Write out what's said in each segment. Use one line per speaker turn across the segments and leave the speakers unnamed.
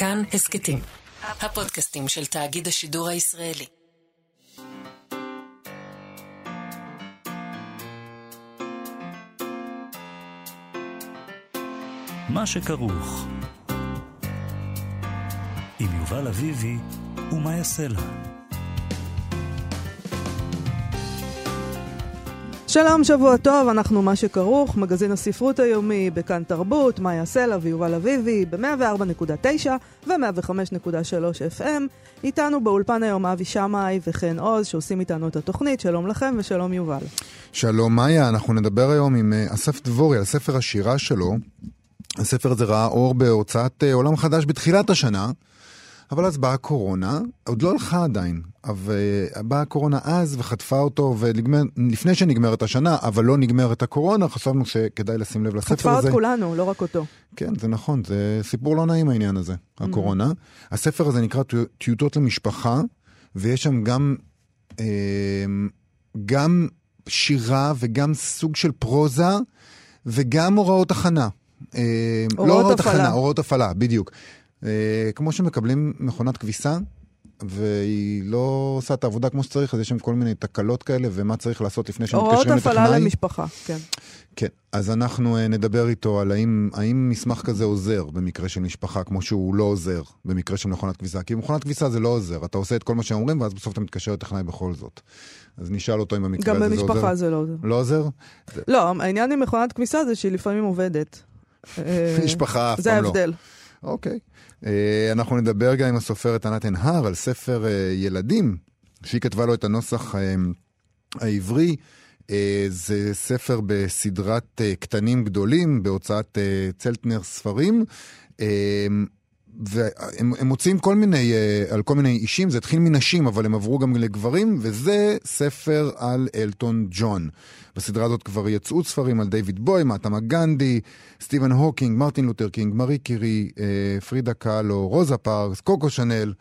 כאן הסכתים, הפודקאסטים של תאגיד השידור הישראלי.
מה שכרוך עם יובל אביבי ומה יעשה לה.
שלום, שבוע טוב, אנחנו מה שכרוך, מגזין הספרות היומי בכאן תרבות, מאיה סלע ויובל אביבי, ב-104.9 ו-105.3 FM. איתנו באולפן היום אבי שמאי וחן עוז, שעושים איתנו את התוכנית. שלום לכם ושלום יובל.
שלום מאיה, אנחנו נדבר היום עם אה, אסף דבורי על ספר השירה שלו. הספר הזה ראה אור בהוצאת אה, עולם חדש בתחילת השנה. אבל אז באה הקורונה, עוד לא הלכה עדיין, אבל uh, באה הקורונה אז וחטפה אותו, ולפני שנגמרת השנה, אבל לא נגמרת הקורונה, חשבנו שכדאי לשים לב לספר
הזה.
חטפה
את כולנו, לא רק אותו.
כן, זה נכון, זה סיפור לא נעים העניין הזה, mm-hmm. הקורונה. הספר הזה נקרא טיוטות למשפחה, ויש שם גם, uh, גם שירה וגם סוג של פרוזה, וגם הוראות הכנה.
אה, הוראות לא הוראות הפעלה. הכנה,
הוראות הפעלה, בדיוק. אה, כמו שמקבלים מכונת כביסה, והיא לא עושה את העבודה כמו שצריך, אז יש שם כל מיני תקלות כאלה, ומה צריך לעשות לפני שמתקשרים לטכנאי.
הוראות הפעלה למשפחה, כן.
כן, אז אנחנו uh, נדבר איתו על האם, האם מסמך כזה עוזר במקרה של משפחה, כמו שהוא לא עוזר במקרה של מכונת כביסה. כי מכונת כביסה זה לא עוזר, אתה עושה את כל מה שהם אומרים, ואז בסוף אתה מתקשר לטכנאי בכל זאת. אז נשאל אותו אם המקרה הזה זה עוזר.
גם במשפחה זה לא עוזר.
לא עוזר?
לא, העניין עם מכונת כביסה זה שהיא לפעמים עובדת.
משפחה אף
פעם לא. זה ההבדל.
אוקיי. אה, אנחנו נדבר גם עם הסופרת ענת ענהר על ספר אה, ילדים, שהיא כתבה לו את הנוסח אה, העברי. זה ספר בסדרת קטנים גדולים, בהוצאת צלטנר ספרים. והם מוצאים כל מיני, על כל מיני אישים, זה התחיל מנשים, אבל הם עברו גם לגברים, וזה ספר על אלטון ג'ון. בסדרה הזאת כבר יצאו ספרים על דיוויד בואי, מהטמה גנדי, סטיבן הוקינג, מרטין לותר קינג, מארי קירי, אה, פרידה קאלו, רוזה פארקס, קוקו שנל.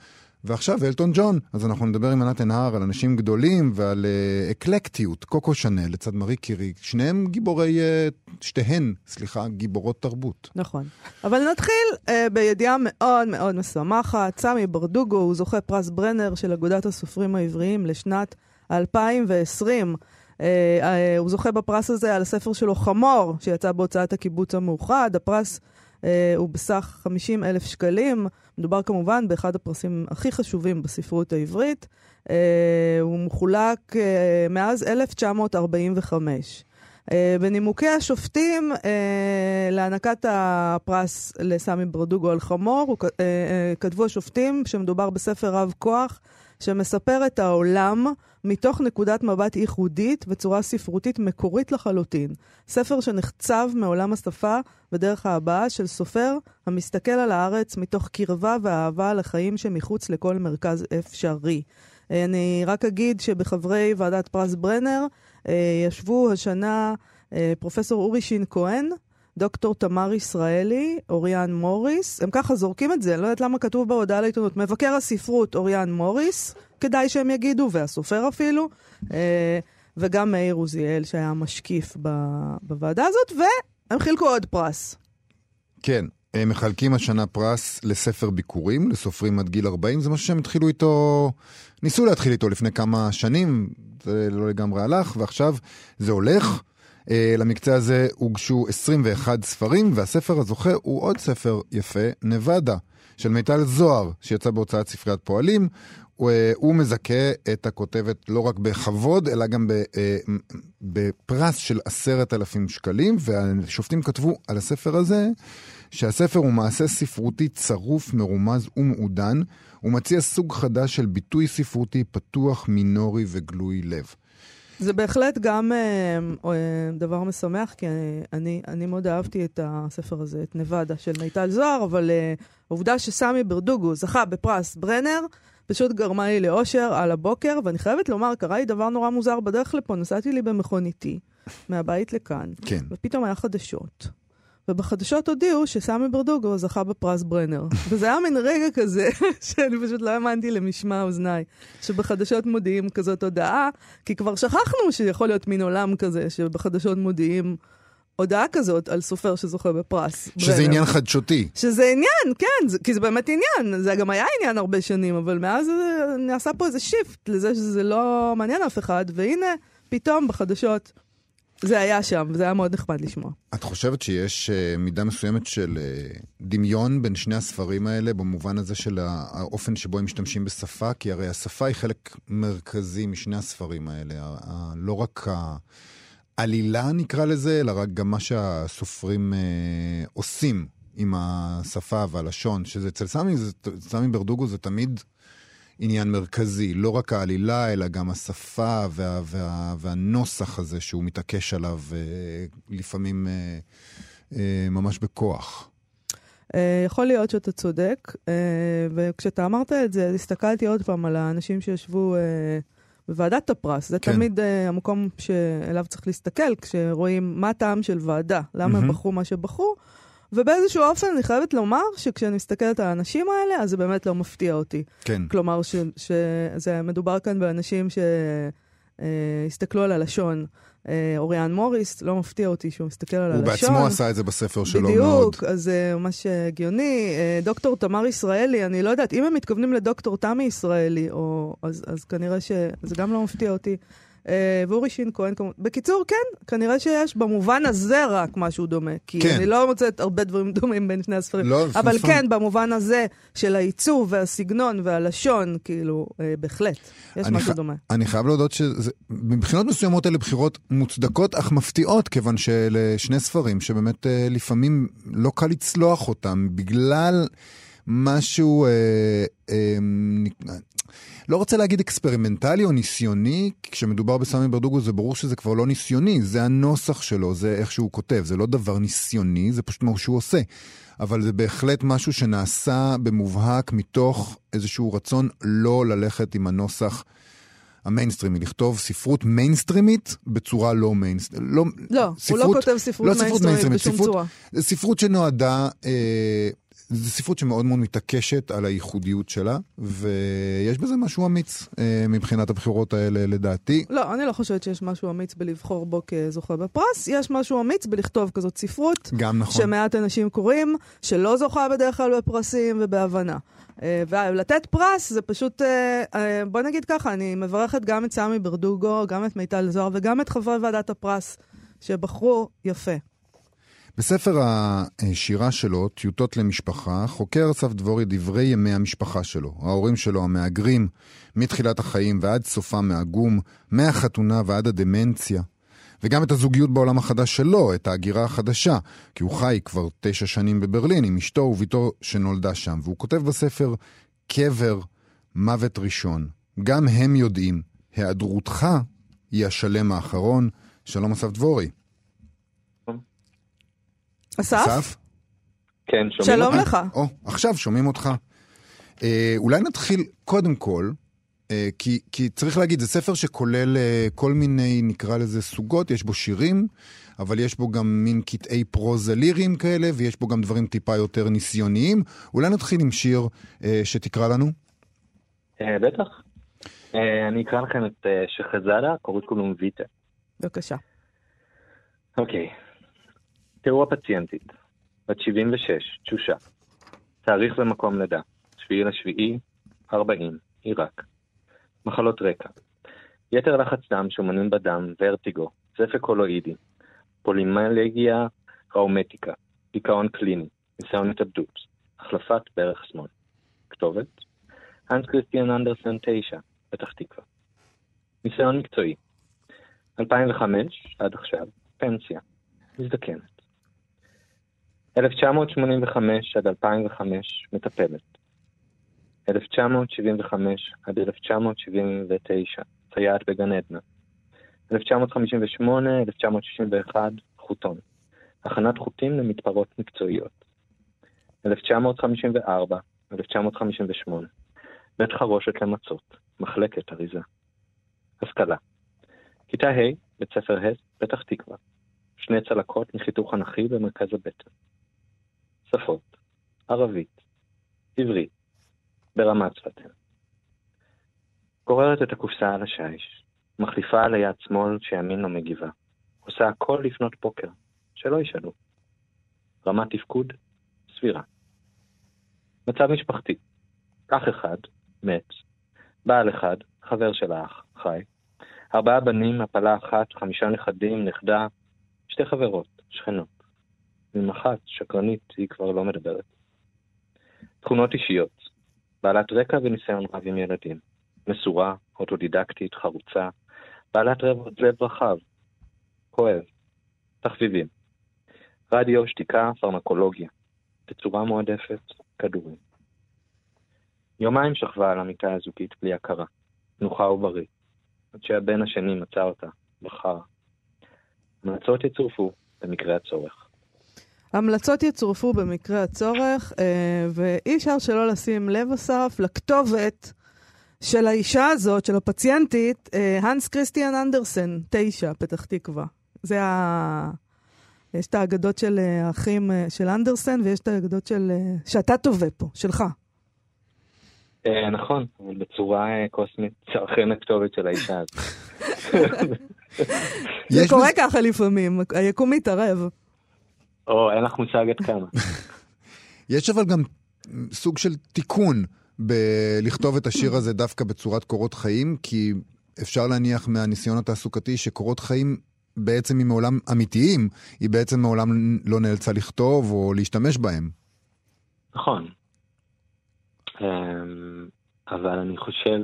ועכשיו אלטון ג'ון, אז אנחנו נדבר עם ענת ענהר על אנשים גדולים ועל uh, אקלקטיות, קוקו שנל לצד מארי קירי, שניהם גיבורי, uh, שתיהן, סליחה, גיבורות תרבות.
נכון. אבל נתחיל uh, בידיעה מאוד מאוד משמחת, סמי ברדוגו הוא זוכה פרס ברנר של אגודת הסופרים העבריים לשנת 2020. Uh, uh, הוא זוכה בפרס הזה על הספר שלו חמור, שיצא בהוצאת הקיבוץ המאוחד. הפרס הוא בסך 50 אלף שקלים. מדובר כמובן באחד הפרסים הכי חשובים בספרות העברית. Uh, הוא מחולק uh, מאז 1945. Uh, בנימוקי השופטים להענקת הפרס לסמי ברדוגו על חמור, כתבו השופטים שמדובר בספר רב כוח שמספר את העולם מתוך נקודת מבט ייחודית וצורה ספרותית מקורית לחלוטין. ספר שנחצב מעולם השפה בדרך ההבעה של סופר המסתכל על הארץ מתוך קרבה ואהבה לחיים שמחוץ לכל מרכז אפשרי. אני רק אגיד שבחברי ועדת פרס ברנר אה, ישבו השנה אה, פרופסור אורי שין כהן, דוקטור תמר ישראלי, אוריאן מוריס. הם ככה זורקים את זה, אני לא יודעת למה כתוב בהודעה לעיתונות. מבקר הספרות אוריאן מוריס, כדאי שהם יגידו, והסופר אפילו, אה, וגם מאיר עוזיאל, שהיה משקיף בוועדה הזאת, והם חילקו עוד פרס.
כן, הם מחלקים השנה פרס לספר ביקורים, לסופרים עד גיל 40, זה משהו שהם התחילו איתו, ניסו להתחיל איתו לפני כמה שנים, זה לא לגמרי הלך, ועכשיו זה הולך. אה, למקצה הזה הוגשו 21 ספרים, והספר הזוכה הוא עוד ספר יפה, נבדה, של מיטל זוהר, שיצא בהוצאת ספריית פועלים. הוא, אה, הוא מזכה את הכותבת לא רק בכבוד, אלא גם אה, בפרס של עשרת אלפים שקלים, והשופטים כתבו על הספר הזה שהספר הוא מעשה ספרותי צרוף, מרומז ומעודן. הוא מציע סוג חדש של ביטוי ספרותי פתוח, מינורי וגלוי לב.
זה בהחלט גם אה, אה, דבר משמח, כי אני, אני מאוד אהבתי את הספר הזה, את נבדה של מיטל זוהר, אבל אה, העובדה שסמי ברדוגו זכה בפרס ברנר, פשוט גרמה לי לאושר על הבוקר, ואני חייבת לומר, קרה לי דבר נורא מוזר בדרך לפה, נסעתי לי במכוניתי, מהבית לכאן,
כן.
ופתאום היה חדשות. ובחדשות הודיעו שסמי ברדוגו זכה בפרס ברנר. וזה היה מין רגע כזה, שאני פשוט לא האמנתי למשמע אוזניי, שבחדשות מודיעים כזאת הודעה, כי כבר שכחנו שיכול להיות מין עולם כזה, שבחדשות מודיעים הודעה כזאת על סופר שזוכה בפרס.
שזה
ברנר.
עניין חדשותי.
שזה עניין, כן, זה, כי זה באמת עניין. זה גם היה עניין הרבה שנים, אבל מאז זה נעשה פה איזה shift לזה שזה לא מעניין אף אחד, והנה, פתאום בחדשות זה היה שם, וזה היה מאוד נחמד לשמוע.
את חושבת שיש אה, מידה מסוימת של אה, דמיון בין שני הספרים האלה, במובן הזה של הא- האופן שבו הם משתמשים בשפה? כי הרי השפה היא חלק מרכזי משני הספרים האלה. לא רק העלילה, נקרא לזה, אלא רק גם מה שהסופרים אה, עושים עם השפה והלשון, שזה אצל סמי, זה- סמי ברדוגו זה תמיד עניין מרכזי, לא רק העלילה, אלא גם השפה וה, וה, והנוסח הזה שהוא מתעקש עליו אה, לפעמים אה, אה, ממש בכוח.
יכול להיות שאתה צודק, וכשאתה אמרת את זה, הסתכלתי עוד פעם על האנשים שישבו בוועדת הפרס. זה
כן.
תמיד המקום שאליו צריך להסתכל כשרואים מה הטעם של ועדה, למה הם
מהמם.
בחרו מה שבחרו. ובאיזשהו אופן אני חייבת לומר שכשאני מסתכלת על האנשים האלה, אז זה באמת לא מפתיע אותי.
כן.
כלומר, ש- שזה מדובר כאן באנשים שהסתכלו על הלשון. אה, אוריאן מוריס, לא מפתיע אותי שהוא מסתכל על
הוא
הלשון.
בעצמו עשה את זה בספר שלו מאוד.
בדיוק, אז זה ממש הגיוני. אה, דוקטור תמר ישראלי, אני לא יודעת, אם הם מתכוונים לדוקטור תמי ישראלי, או, אז, אז כנראה שזה גם לא מפתיע אותי. אה, ואורי שין כהן כמובן. בקיצור, כן, כנראה שיש במובן הזה רק משהו דומה. כי
כן.
אני לא מוצאת הרבה דברים דומים בין שני הספרים.
לא,
אבל
נכון.
כן, במובן הזה של העיצוב והסגנון והלשון, כאילו, אה, בהחלט, יש משהו
ח-
דומה.
אני חייב להודות שמבחינות מסוימות אלה בחירות מוצדקות אך מפתיעות, כיוון שאלה שני ספרים שבאמת אה, לפעמים לא קל לצלוח אותם בגלל משהו, אה, אה, לא רוצה להגיד אקספרימנטלי או ניסיוני, כשמדובר בסמי ברדוגו זה ברור שזה כבר לא ניסיוני, זה הנוסח שלו, זה איך שהוא כותב, זה לא דבר ניסיוני, זה פשוט מה שהוא עושה. אבל זה בהחלט משהו שנעשה במובהק מתוך איזשהו רצון לא ללכת עם הנוסח המיינסטרימי, לכתוב ספרות מיינסטרימית בצורה לא מיינסטרימית. לא,
לא, הוא לא
ספרות-
כותב ספרות
לא ספרות
מיינסטרימית בשום
ספרות-
צורה.
ספרות שנועדה, אה, זו ספרות שמאוד מאוד מתעקשת על הייחודיות שלה, ויש בזה משהו אמיץ אה, מבחינת הבחירות האלה לדעתי.
לא, אני לא חושבת שיש משהו אמיץ בלבחור בו כזוכה בפרס, יש משהו אמיץ בלכתוב כזאת ספרות,
גם נכון.
שמעט אנשים קוראים, שלא זוכה בדרך כלל בפרסים ובהבנה. אה, ולתת פרס זה פשוט, אה, בוא נגיד ככה, אני מברכת גם את סמי ברדוגו, גם את מיטל זוהר וגם את חברי ועדת הפרס, שבחרו יפה.
בספר השירה שלו, טיוטות למשפחה, חוקר אסף דבורי דברי ימי המשפחה שלו. ההורים שלו המהגרים, מתחילת החיים ועד סופם העגום, מהחתונה ועד הדמנציה. וגם את הזוגיות בעולם החדש שלו, את ההגירה החדשה, כי הוא חי כבר תשע שנים בברלין עם אשתו וביתו שנולדה שם. והוא כותב בספר קבר, מוות ראשון. גם הם יודעים, היעדרותך היא השלם האחרון. שלום אסף דבורי.
אסף?
כן, שומעים
שלום
אותי?
לך.
או, עכשיו שומעים אותך. אה, אולי נתחיל קודם כל, אה, כי, כי צריך להגיד, זה ספר שכולל אה, כל מיני, נקרא לזה, סוגות, יש בו שירים, אבל יש בו גם מין קטעי פרוזה ליריים כאלה, ויש בו גם דברים טיפה יותר ניסיוניים. אולי נתחיל עם שיר אה, שתקרא לנו?
אה, בטח. אה, אני אקרא לכם את אה, שחזדה, קוריקולום ויטה.
בבקשה.
אוקיי. תראו הפציינטית, בת 76, תשושה. תאריך ומקום לידה, 7 לשביעי, 40, עיראק. מחלות רקע. יתר לחץ דם, שומנים בדם, ורטיגו, זפק קולואידי, פולימלגיה ראומטיקה, דיכאון קליני, ניסיון התאבדות, החלפת ברך שמאל. כתובת? הנס קריסטיאן אנדרסן 9, פתח תקווה. ניסיון מקצועי 2005 עד עכשיו, פנסיה, מזדקנת. 1985 עד 2005, מטפלת. 1975 עד 1979, סייעת בגן עדנה. 1958-1961, חוטון. הכנת חוטים למתפרות מקצועיות. 1954-1958, בית חרושת למצות, מחלקת אריזה. השכלה. כיתה ה', בית ספר הס, פתח תקווה. שני צלקות מחיתוך אנכי במרכז הבטן. שפות ערבית, עברית, ברמת שפתנו. גוררת את הקופסה על השיש, מחליפה על היד שמאל שימין לא מגיבה. עושה הכל לפנות בוקר, שלא ישאלו. רמת תפקוד סבירה. מצב משפחתי, אח אחד, מת, בעל אחד, חבר של האח, חי, ארבעה בנים, הפלה אחת, חמישה נכדים, נכדה, שתי חברות, שכנות. אחת, שקרנית, היא כבר לא מדברת. תכונות אישיות, בעלת רקע וניסיון רב עם ילדים, מסורה, אוטודידקטית, חרוצה, בעלת לב רחב, כואב, תחביבים. רדיו, שתיקה, פרמקולוגיה. תצורה מועדפת, כדורים. יומיים שכבה על המיטה הזוגית בלי הכרה, נוחה ובריא, עד שהבן השני מצא אותה, בחר. המלצות יצורפו במקרה הצורך.
המלצות יצורפו במקרה הצורך, אה, ואי אפשר שלא לשים לב, אסף, לכתובת של האישה הזאת, של הפציינטית, אה, הנס כריסטיאן אנדרסן, תשע, פתח תקווה. זה ה... יש את האגדות של אה, האחים של אנדרסן, ויש את האגדות של... שאתה תובע פה, שלך.
נכון, בצורה קוסמית, אכן הכתובת של האישה הזאת.
זה קורה ככה לפעמים, היקום מתערב.
או, אין לך מושג עד כמה.
יש אבל גם סוג של תיקון בלכתוב את השיר הזה דווקא בצורת קורות חיים, כי אפשר להניח מהניסיון התעסוקתי שקורות חיים בעצם היא מעולם אמיתיים, היא בעצם מעולם לא נאלצה לכתוב או להשתמש בהם.
נכון. אמ, אבל אני חושב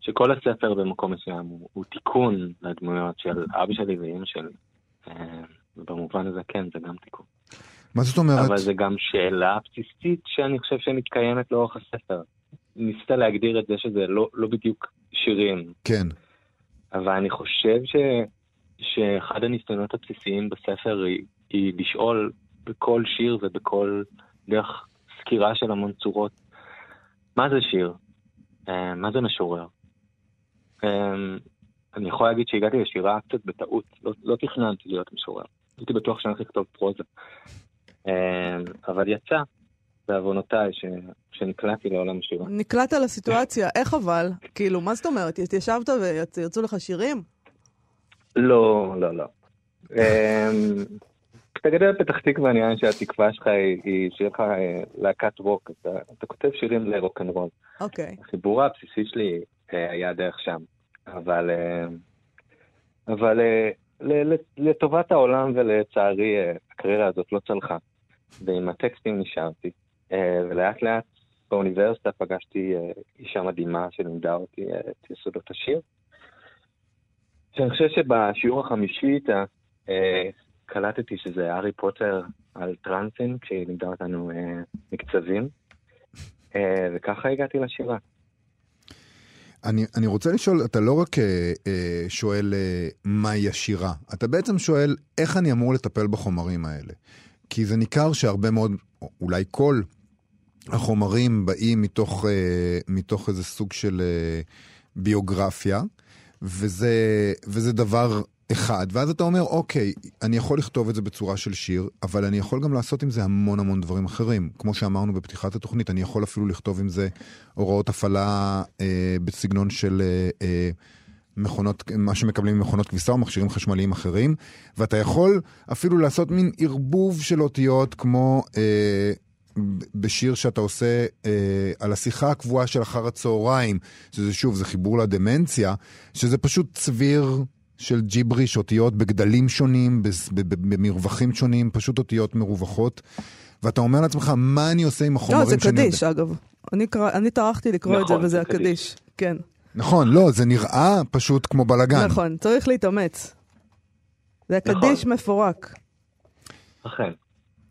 שכל הספר במקום מסוים הוא, הוא תיקון לדמויות של אבא שלי ואימא שלי. ובמובן הזה כן, זה גם תיקון.
מה זאת אומרת?
אבל זה גם שאלה בסיסית שאני חושב שמתקיימת לאורך הספר. ניסית להגדיר את זה שזה לא, לא בדיוק שירים.
כן.
אבל אני חושב ש, שאחד הניסיונות הבסיסיים בספר היא, היא לשאול בכל שיר ובכל דרך סקירה של המון צורות, מה זה שיר? אה, מה זה משורר? אה, אני יכול להגיד שהגעתי לשירה קצת בטעות, לא, לא תכננתי להיות משורר. הייתי בטוח שאני הולך לכתוב פרוזה. אמ, אבל יצא, בעוונותיי, שנקלעתי לעולם השירה.
נקלעת לסיטואציה, איך אבל? כאילו, מה זאת אומרת? התיישבת וירצו לך שירים?
לא, לא, לא. אמ, כשאתה גדל בפתח תקווה, נראה לי שהתקווה שלך היא שיהיה לך אה, להקת רוק, אתה כותב שירים לרוקנרול.
אוקיי.
החיבור הבסיסי שלי אה, היה דרך שם. אבל, אה, אבל לטובת העולם ולצערי אה, הקריירה הזאת לא צלחה. ועם הטקסטים נשארתי, אה, ולאט לאט באוניברסיטה פגשתי אה, אישה מדהימה שלימדה אותי את יסודות השיר. שאני חושב שבשיעור החמישי איתה קלטתי שזה הארי פוטר על טרנסים, כשהיא לימדה אותנו מקצבים, וככה הגעתי לשירה.
אני, אני רוצה לשאול, אתה לא רק אה, אה, שואל אה, מהי השירה, אתה בעצם שואל איך אני אמור לטפל בחומרים האלה. כי זה ניכר שהרבה מאוד, אולי כל החומרים באים מתוך, אה, מתוך איזה סוג של אה, ביוגרפיה, וזה, וזה דבר אחד, ואז אתה אומר, אוקיי, אני יכול לכתוב את זה בצורה של שיר, אבל אני יכול גם לעשות עם זה המון המון דברים אחרים. כמו שאמרנו בפתיחת התוכנית, אני יכול אפילו לכתוב עם זה הוראות הפעלה אה, בסגנון של אה, אה, מכונות, מה שמקבלים ממכונות כביסה או מכשירים חשמליים אחרים, ואתה יכול אפילו לעשות מין ערבוב של אותיות כמו... אה, בשיר שאתה עושה אה, על השיחה הקבועה של אחר הצהריים, שזה שוב, זה חיבור לדמנציה, שזה פשוט צביר של ג'יבריש, אותיות בגדלים שונים, במרווחים שונים, פשוט אותיות מרווחות. ואתה אומר לעצמך, מה אני עושה עם החומרים
שאני יודע? לא, זה קדיש, אגב. אני, קרא, אני טרחתי לקרוא נכון, את זה, נכון, וזה הקדיש. כן.
נכון, לא, זה נראה פשוט כמו בלאגן.
נכון, צריך להתאמץ. זה הקדיש נכון. מפורק.
אכן.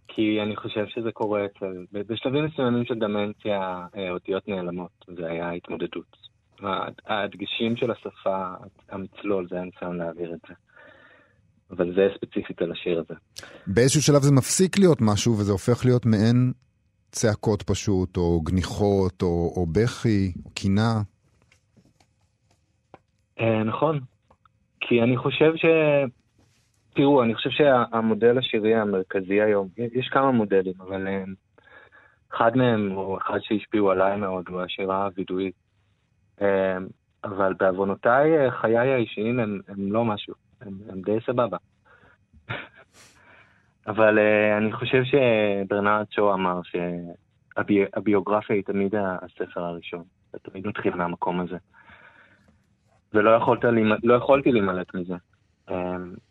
כי אני חושב שזה קורה אצל... בשלבים מסוימים של דמנציה, אה, אותיות נעלמות, זה היה התמודדות. הדגשים של השפה, המצלול, זה הניסיון להעביר את זה. אבל זה ספציפית על השיר הזה.
באיזשהו שלב זה מפסיק להיות משהו וזה הופך להיות מעין צעקות פשוט, או גניחות, או, או בכי, או קינה.
אה, נכון. כי אני חושב ש... תראו, אני חושב שהמודל השירי המרכזי היום, יש כמה מודלים, אבל אה, אחד מהם, או אחד שהשפיעו עליי מאוד, הוא השירה הווידואית. אמ, אבל בעוונותיי, חיי האישיים הם, הם לא משהו, הם, הם די סבבה. אבל uh, אני חושב שברנרד שו אמר שהביוגרפיה היא תמיד הספר הראשון. זה תמיד מתחיל מהמקום הזה. ולא יכולת, לא יכולתי להימלט מזה. Um,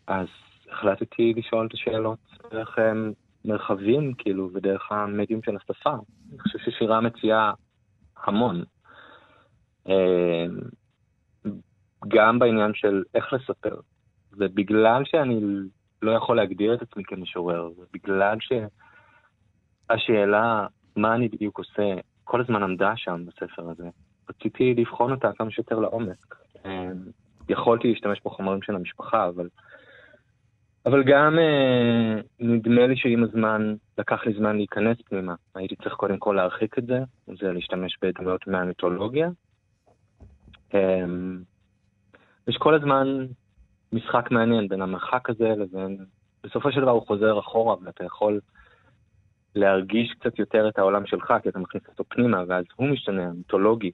אז החלטתי לשאול את השאלות דרך um, מרחבים, כאילו, ודרך המדיום של השפה. אני חושב ששירה מציעה המון. Um, גם בעניין של איך לספר. ובגלל שאני לא יכול להגדיר את עצמי כמשורר, ובגלל שהשאלה מה אני בדיוק עושה כל הזמן עמדה שם בספר הזה, רציתי לבחון אותה כמה שיותר לעומק. אמ, יכולתי להשתמש בחומרים של המשפחה, אבל, אבל גם אה, נדמה לי שעם הזמן, לקח לי זמן להיכנס פנימה. הייתי צריך קודם כל להרחיק את זה, זה להשתמש בדמויות מהמיתולוגיה. אמ, יש כל הזמן משחק מעניין בין המרחק הזה לבין... בסופו של דבר הוא חוזר אחורה ואתה יכול להרגיש קצת יותר את העולם שלך, כי אתה מכניס אותו פנימה, ואז הוא משתנה, המיתולוגי.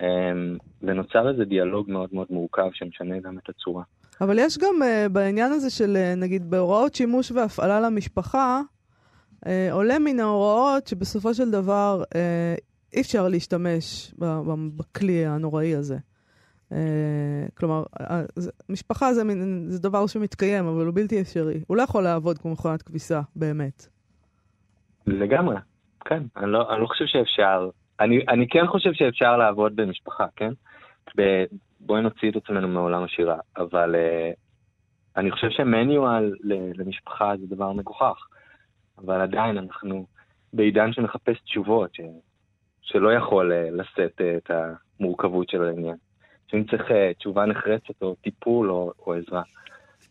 אמ, ונוצר איזה דיאלוג מאוד מאוד מורכב שמשנה גם את הצורה.
אבל יש גם uh, בעניין הזה של, uh, נגיד, בהוראות שימוש והפעלה למשפחה, uh, עולה מן ההוראות שבסופו של דבר uh, אי אפשר להשתמש בכלי הנוראי הזה. Uh, כלומר, משפחה זה, מין, זה דבר שמתקיים, אבל הוא בלתי אפשרי. הוא לא יכול לעבוד כמו מכונת כביסה, באמת.
לגמרי, כן. אני לא, אני לא חושב שאפשר. אני, אני כן חושב שאפשר לעבוד במשפחה, כן? בואי נוציא את עצמנו מעולם השירה, אבל uh, אני חושב שמניואל למשפחה זה דבר מגוחך. אבל עדיין אנחנו בעידן שמחפש תשובות, ש, שלא יכול uh, לשאת uh, את המורכבות של העניין. שאם צריך uh, תשובה נחרצת או טיפול או, או עזרה.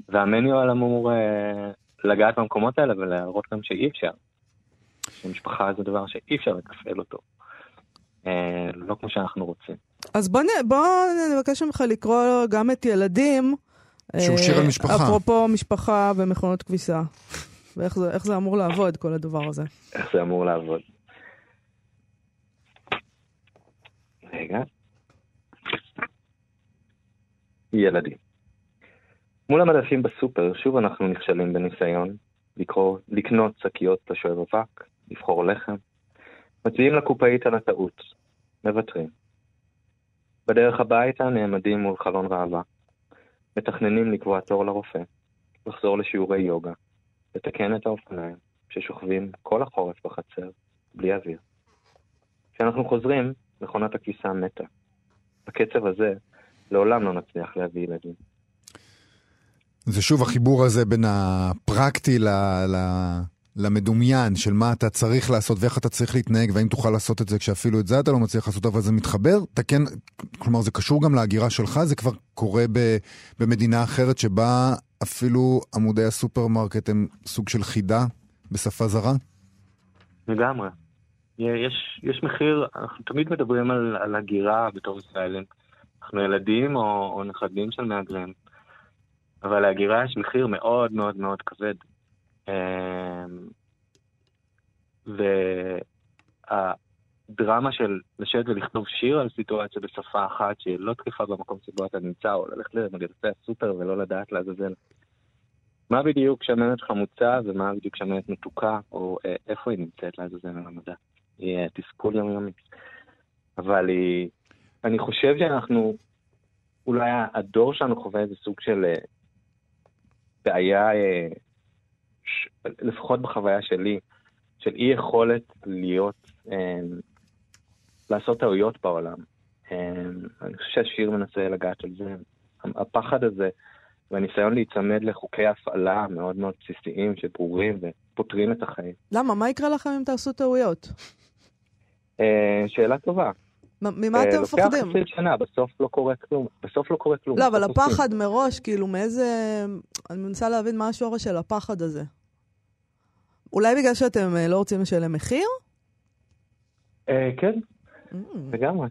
והמניואל אמור לגעת במקומות האלה ולהראות גם שאי אפשר. שמשפחה זה דבר שאי אפשר לתפעל אותו. אה, לא כמו שאנחנו רוצים.
אז בוא, בוא נבקש ממך לקרוא גם את ילדים.
שהוא שיר על משפחה.
אפרופו משפחה ומכונות כביסה. ואיך זה, זה אמור לעבוד, כל הדבר הזה.
איך זה אמור לעבוד. רגע. ילדים. מול המדפים בסופר, שוב אנחנו נכשלים בניסיון לקרוא, לקנות שקיות לשואב אבק, לבחור לחם. מצביעים לקופאית על הטעות, מוותרים. בדרך הביתה נעמדים מול חלון ראווה. מתכננים לקבוע תור לרופא, לחזור לשיעורי יוגה, לתקן את האופניים ששוכבים כל החורף בחצר, בלי אוויר. כשאנחנו חוזרים, מכונת הכביסה מתה. בקצב הזה, לעולם לא נצליח להביא ילדים.
זה שוב החיבור הזה בין הפרקטי ל... ל... למדומיין של מה אתה צריך לעשות ואיך אתה צריך להתנהג והאם תוכל לעשות את זה כשאפילו את זה אתה לא מצליח לעשות אבל זה מתחבר, אתה כן, כלומר זה קשור גם להגירה שלך, זה כבר קורה ב, במדינה אחרת שבה אפילו עמודי הסופרמרקט הם סוג של חידה בשפה זרה?
לגמרי. יש, יש מחיר, אנחנו תמיד מדברים על, על הגירה בתור ישראלים. אנחנו ילדים או, או נכדים של מהגרים. אבל להגירה יש מחיר מאוד מאוד מאוד כבד. אמ, והדרמה של לשבת ולכתוב שיר על סיטואציה בשפה אחת שהיא לא תקפה במקום שבו אתה נמצא, או ללכת למגדפי הסופר ולא לדעת לעזאזל. מה בדיוק שמנת חמוצה ומה בדיוק שמנת מתוקה, או אה, איפה היא נמצאת לעזאזל על המדע. היא אה, תסכול יומיומי. אבל היא, אני חושב שאנחנו, אולי הדור שלנו חווה איזה סוג של אה, בעיה לפחות בחוויה שלי, של אי יכולת להיות, אה, לעשות טעויות בעולם. אה, אני חושב שהשיר מנסה לגעת על זה. הפחד הזה והניסיון להיצמד לחוקי הפעלה מאוד מאוד בסיסיים שברורים ופותרים את החיים.
למה? מה יקרה לכם אם תעשו טעויות?
אה, שאלה טובה.
ממה אתם מפחדים?
לוקח חצי שנה, בסוף לא קורה כלום. בסוף לא קורה כלום.
לא, אבל הפחד מראש, כאילו, מאיזה... אני מנסה להבין מה השורש של הפחד הזה. אולי בגלל שאתם אה, לא רוצים לשלם מחיר?
אה, כן, mm. לגמרי.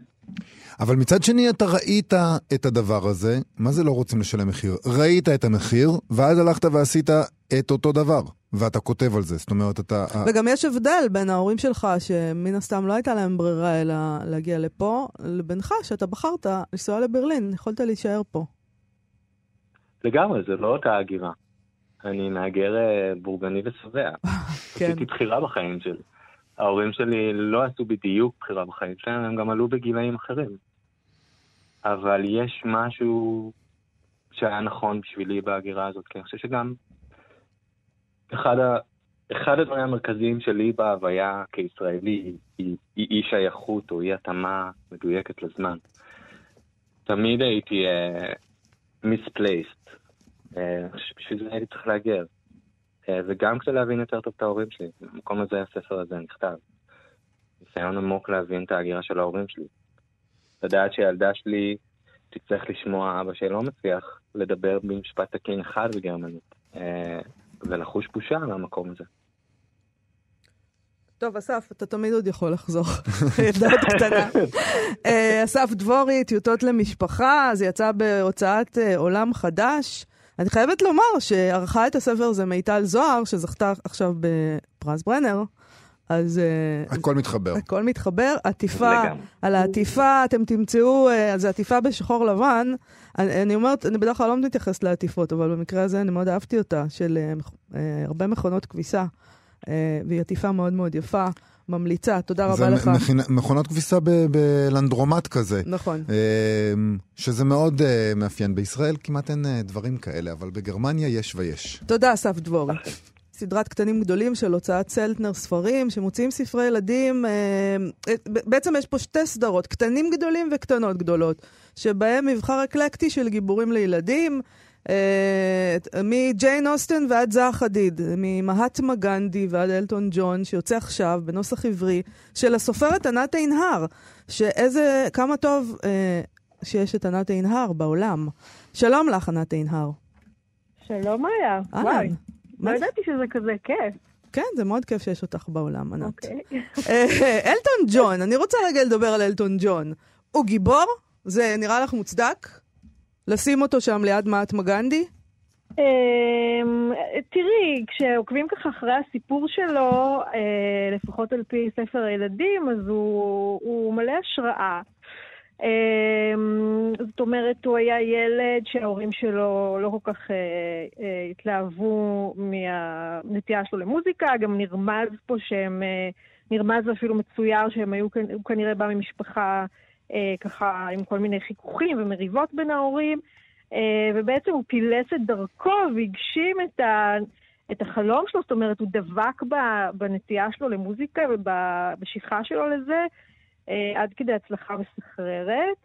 אבל מצד שני אתה ראית את הדבר הזה, מה זה לא רוצים לשלם מחיר? ראית את המחיר, ואז הלכת ועשית את אותו דבר, ואתה כותב על זה, זאת אומרת אתה...
וגם יש הבדל בין ההורים שלך, שמן הסתם לא הייתה להם ברירה אלא להגיע לפה, לבינך, שאתה בחרת לנסוע לברלין, יכולת להישאר פה.
לגמרי, זה לא אותה הגירה. אני מהגר אה, בורגני ושבע.
כן.
עשיתי בחירה בחיים שלי. ההורים שלי לא עשו בדיוק בחירה בחיים שלהם, הם גם עלו בגילאים אחרים. אבל יש משהו שהיה נכון בשבילי בהגירה הזאת, כי אני חושב שגם אחד, ה... אחד הדברים המרכזיים שלי בהוויה כישראלי היא אי שייכות או אי התאמה מדויקת לזמן. תמיד הייתי uh, misplaced. Uh, בשביל זה הייתי צריך להגר. Uh, וגם כדי להבין יותר טוב את ההורים שלי. במקום הזה הספר הזה נכתב. ניסיון עמוק להבין את ההגירה של ההורים שלי. לדעת שהילדה שלי תצטרך לשמוע אבא שלא מצליח לדבר במשפט תקין אחד בגרמנית. ולחוש בושה על המקום הזה.
טוב, אסף, אתה תמיד עוד יכול לחזור. ילדה עוד קטנה. אה, אסף דבורי, טיוטות למשפחה, זה יצא בהוצאת אה, עולם חדש. אני חייבת לומר שערכה את הספר הזה מיטל זוהר, שזכתה עכשיו בפרס ברנר. אז אה,
הכל מתחבר.
הכל מתחבר. עטיפה,
לגמרי.
על העטיפה אתם תמצאו, אה, אז זה עטיפה בשחור לבן. אני, אני אומרת, אני בדרך כלל לא מתייחסת לעטיפות, אבל במקרה הזה אני מאוד אהבתי אותה, של אה, אה, הרבה מכונות כביסה, אה, והיא עטיפה מאוד מאוד יפה, ממליצה, תודה
זה
רבה לך.
מכינה- מכונות כביסה בלנדרומט כזה.
נכון.
אה, שזה מאוד אה, מאפיין בישראל, כמעט אין אה, דברים כאלה, אבל בגרמניה יש ויש.
תודה, אסף דבורי. סדרת קטנים גדולים של הוצאת סלטנר ספרים, שמוציאים ספרי ילדים. אה, אה, בעצם יש פה שתי סדרות, קטנים גדולים וקטנות גדולות, שבהם מבחר אקלקטי של גיבורים לילדים, אה, מג'יין אוסטן ועד זעה חדיד, ממהטמה גנדי ועד אלטון ג'ון, שיוצא עכשיו בנוסח עברי, של הסופרת ענת עינהר, שאיזה, כמה טוב אה, שיש את ענת עינהר בעולם. שלום לך, ענת עינהר.
שלום מאיה.
אהלן. מה
לא? ידעתי שזה כזה כיף.
כן, זה מאוד כיף שיש אותך בעולם, ענת.
אוקיי.
אה, אלטון ג'ון, אני רוצה רגע לדבר על אלטון ג'ון. הוא גיבור? זה נראה לך מוצדק? לשים אותו שם ליד מהטמה גנדי?
אמ, תראי, כשעוקבים ככה אחרי הסיפור שלו, אה, לפחות על פי ספר הילדים, אז הוא מלא השראה. אמ, זאת אומרת, הוא היה ילד שההורים שלו לא כל כך אה, אה, התלהבו מהנטייה שלו למוזיקה, גם נרמז פה שהם, אה, נרמז ואפילו מצויר שהם היו, הוא כנראה בא ממשפחה ככה עם כל מיני חיכוכים ומריבות בין ההורים. ובעצם הוא פילס את דרכו והגשים את, ה, את החלום שלו, זאת אומרת, הוא דבק בנטייה שלו למוזיקה ובמשיכה שלו לזה, אה, עד כדי הצלחה מסחררת.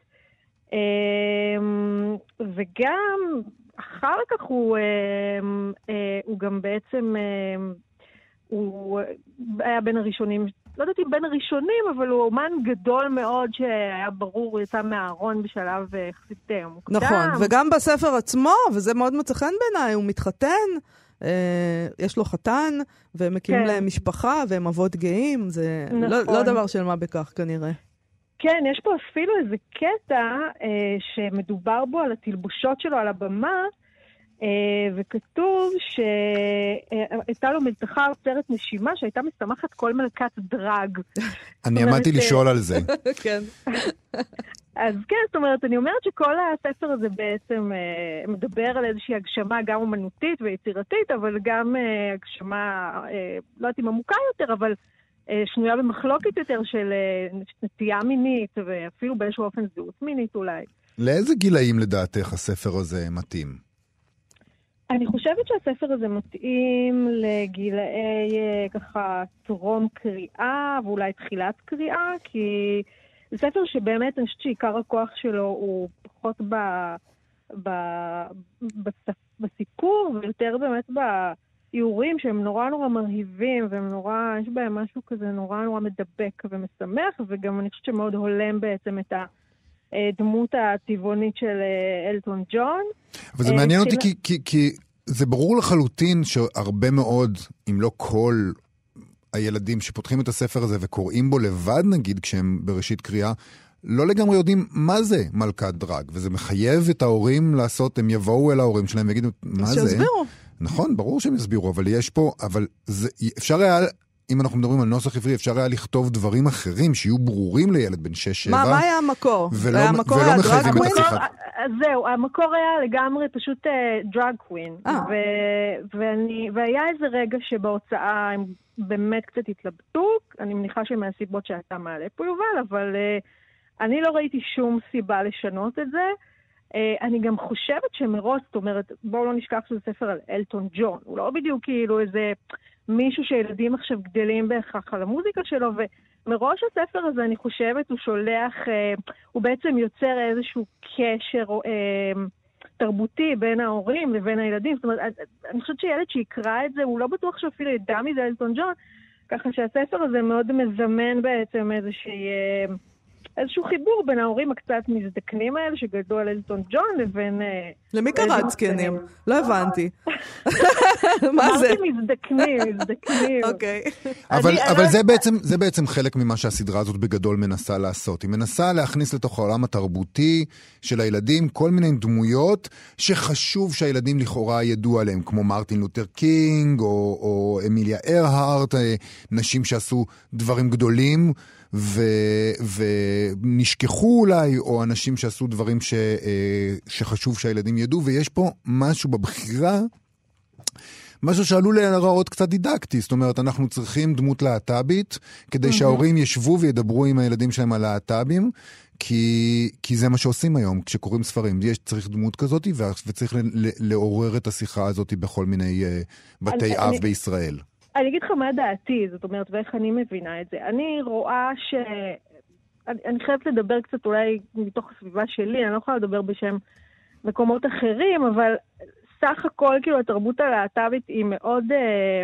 אה, וגם אחר כך הוא, אה, אה, הוא גם בעצם, אה, הוא היה בין הראשונים, לא יודעת אם בין הראשונים, אבל הוא אומן גדול מאוד שהיה ברור, הוא יצא מהארון בשלב אה, יחסית אה, מוקדם.
נכון, וגם בספר עצמו, וזה מאוד מוצא חן בעיניי, הוא מתחתן, אה, יש לו חתן, והם מקימים
כן.
להם משפחה, והם אבות גאים, זה לא,
נכון.
לא דבר של מה בכך כנראה.
כן, יש פה אפילו איזה קטע אה, שמדובר בו על התלבושות שלו על הבמה, וכתוב שהייתה לו מלתחה עוצרת נשימה שהייתה משמחת כל מלכת דרג.
אני עמדתי
אה,
לשאול על זה.
כן.
אז כן, זאת אומרת, אני אומרת שכל הספר הזה בעצם אה, מדבר על איזושהי הגשמה גם אומנותית ויצירתית, אבל גם אה, הגשמה, אה, לא יודעת אם עמוקה יותר, אבל אה, שנויה במחלוקת יותר של אה, נטייה מינית, ואפילו באיזשהו אופן זהות מינית אולי.
לאיזה גילאים לדעתך הספר הזה מתאים?
אני חושבת שהספר הזה מתאים לגילאי אה, ככה טרום קריאה ואולי תחילת קריאה, כי זה ספר שבאמת אני חושבת שעיקר הכוח שלו הוא פחות ב, ב, בס, בסיפור ויותר באמת באיורים שהם נורא נורא מרהיבים והם נורא, יש בהם משהו כזה נורא נורא מדבק ומשמח, וגם אני חושבת שמאוד הולם בעצם את הדמות הטבעונית של אה, אלטון ג'ון.
אבל זה
אה,
מעניין אותי כי, כי, כי זה ברור לחלוטין שהרבה מאוד, אם לא כל הילדים שפותחים את הספר הזה וקוראים בו לבד נגיד כשהם בראשית קריאה, לא לגמרי יודעים מה זה מלכת דרג, וזה מחייב את ההורים לעשות, הם יבואו אל ההורים שלהם ויגידו, מה זה?
שיסבירו.
נכון, ברור שהם יסבירו, אבל יש פה, אבל זה, אפשר היה אם אנחנו מדברים על נוסח עברי, אפשר היה לכתוב דברים אחרים שיהיו ברורים לילד בן 6-7.
מה, מה היה המקור?
ולא-
היה המקור
ולא
היה
מחייבים
דרג
את
קווין?
השיחה.
אז זהו, המקור היה לגמרי פשוט דרג קווין.
אה.
והיה איזה רגע שבהוצאה הם באמת קצת התלבטו, אני מניחה שמהסיבות שאתה מעלה פה יובל, אבל אה, אני לא ראיתי שום סיבה לשנות את זה. אה, אני גם חושבת שמראש, זאת אומרת, בואו לא נשכח שזה ספר על אלטון ג'ון. הוא לא בדיוק כאילו איזה מישהו שילדים עכשיו גדלים בהכרח על המוזיקה שלו, ומראש הספר הזה, אני חושבת, הוא שולח, אה, הוא בעצם יוצר איזשהו קשר אה, תרבותי בין ההורים לבין הילדים. זאת אומרת, אני חושבת שילד שיקרא את זה, הוא לא בטוח שאפילו ידע מזה אלטון ג'ון, ככה שהספר הזה מאוד מזמן בעצם איזושהי... אה, איזשהו חיבור בין ההורים הקצת מזדקנים האלה שגדלו על אלטון ג'ון לבין... אה,
למי קראת
ילדים
זקנים? לא הבנתי. מה זה?
אמרתי מזדקנים, מזדקנים.
אוקיי.
אבל,
אני-
זה, בעצם, חלק ממה שהסדרה הזאת בגדול מנסה לעשות. היא מנסה להכניס לתוך העולם התרבותי של הילדים כל מיני דמויות שחשוב שהילדים לכאורה ידעו עליהם, כמו מרטין לותר קינג, או, או אמיליה ארהארט, אה, נשים שעשו דברים גדולים. ו, ונשכחו אולי, או אנשים שעשו דברים ש, אה, שחשוב שהילדים ידעו, ויש פה משהו בבחירה משהו שעלול להיראות קצת דידקטי, זאת אומרת, אנחנו צריכים דמות להט"בית, כדי שההורים ישבו וידברו עם הילדים שלהם על להט"בים, כי, כי זה מה שעושים היום כשקוראים ספרים. יש, צריך דמות כזאת, וצריך לעורר את השיחה הזאת בכל מיני uh, בתי
אני-
אב
אני-
בישראל.
אני אגיד לך מה דעתי, זאת אומרת, ואיך אני מבינה את זה. אני רואה ש... אני, אני חייבת לדבר קצת אולי מתוך הסביבה שלי, אני לא יכולה לדבר בשם מקומות אחרים, אבל סך הכל, כאילו, התרבות הלהט"בית היא מאוד... אה,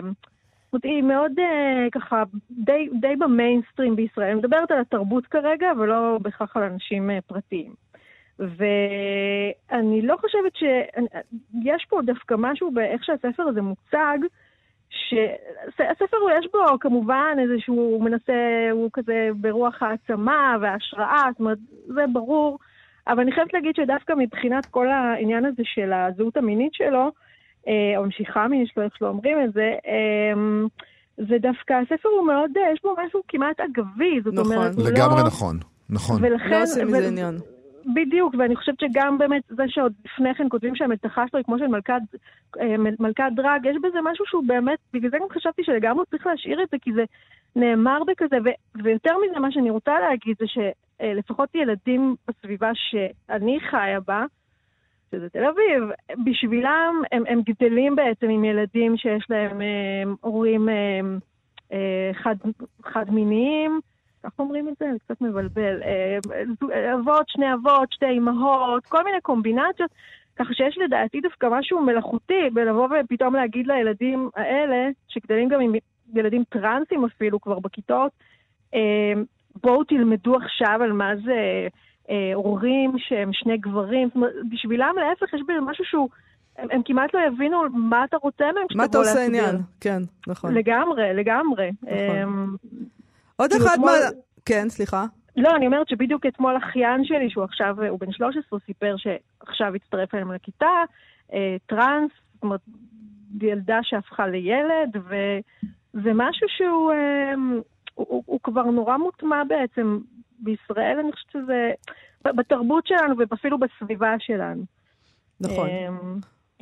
היא מאוד אה, ככה, די, די במיינסטרים בישראל. אני מדברת על התרבות כרגע, ולא בהכרח על אנשים אה, פרטיים. ואני לא חושבת ש... יש פה דווקא משהו באיך שהספר הזה מוצג, שהספר יש בו כמובן איזשהו, הוא מנסה, הוא כזה ברוח העצמה וההשראה, זאת אומרת, זה ברור, אבל אני חייבת להגיד שדווקא מבחינת כל העניין הזה של הזהות המינית שלו, אה, או המשיכה המינית שלו, איך שלא אומרים את זה, אה, זה דווקא, הספר הוא מאוד, אה, יש בו משהו כמעט אגבי, זאת
נכון.
אומרת, הוא
לגמרי
לא...
נכון, נכון.
ולכן...
לא עושים מזה עניין.
בדיוק, ואני חושבת שגם באמת זה שעוד לפני כן כותבים שהמלתחה שלו היא כמו של מלכת, אה, מל- מלכת דרג, יש בזה משהו שהוא באמת, בגלל זה גם חשבתי שלגמרי צריך להשאיר את זה, כי זה נאמר בכזה, ו- ויותר מזה, מה שאני רוצה להגיד זה שלפחות ילדים בסביבה שאני חיה בה, שזה תל אביב, בשבילם הם, הם גדלים בעצם עם ילדים שיש להם אה, הורים אה, אה, חד, חד-מיניים, איך אומרים את זה? זה קצת מבלבל. אה, זוג- אבות, שני אבות, שתי אמהות, כל מיני קומבינציות. ככה שיש לדעתי דווקא משהו מלאכותי בלבוא ופתאום להגיד לילדים האלה, שגדלים גם עם ילדים טרנסים אפילו כבר בכיתות, אה, בואו תלמדו עכשיו על מה זה אה, הורים שהם שני גברים. בשבילם להפך יש בזה משהו שהוא, הם, הם כמעט לא יבינו מה אתה רוצה מהם
מה אתה עושה
להסביר.
עניין? כן, נכון.
לגמרי, לגמרי.
נכון.
אה,
עוד
כאילו,
אחד מה... כן, סליחה.
לא, אני אומרת שבדיוק אתמול אחיין שלי, שהוא עכשיו, הוא בן 13, סיפר שעכשיו הצטרף אליהם לכיתה, אה, טראנס, זאת אומרת, ילדה שהפכה לילד, וזה משהו שהוא אה, הוא, הוא, הוא כבר נורא מוטמע בעצם בישראל, אני חושבת שזה, בתרבות שלנו ואפילו בסביבה שלנו.
נכון.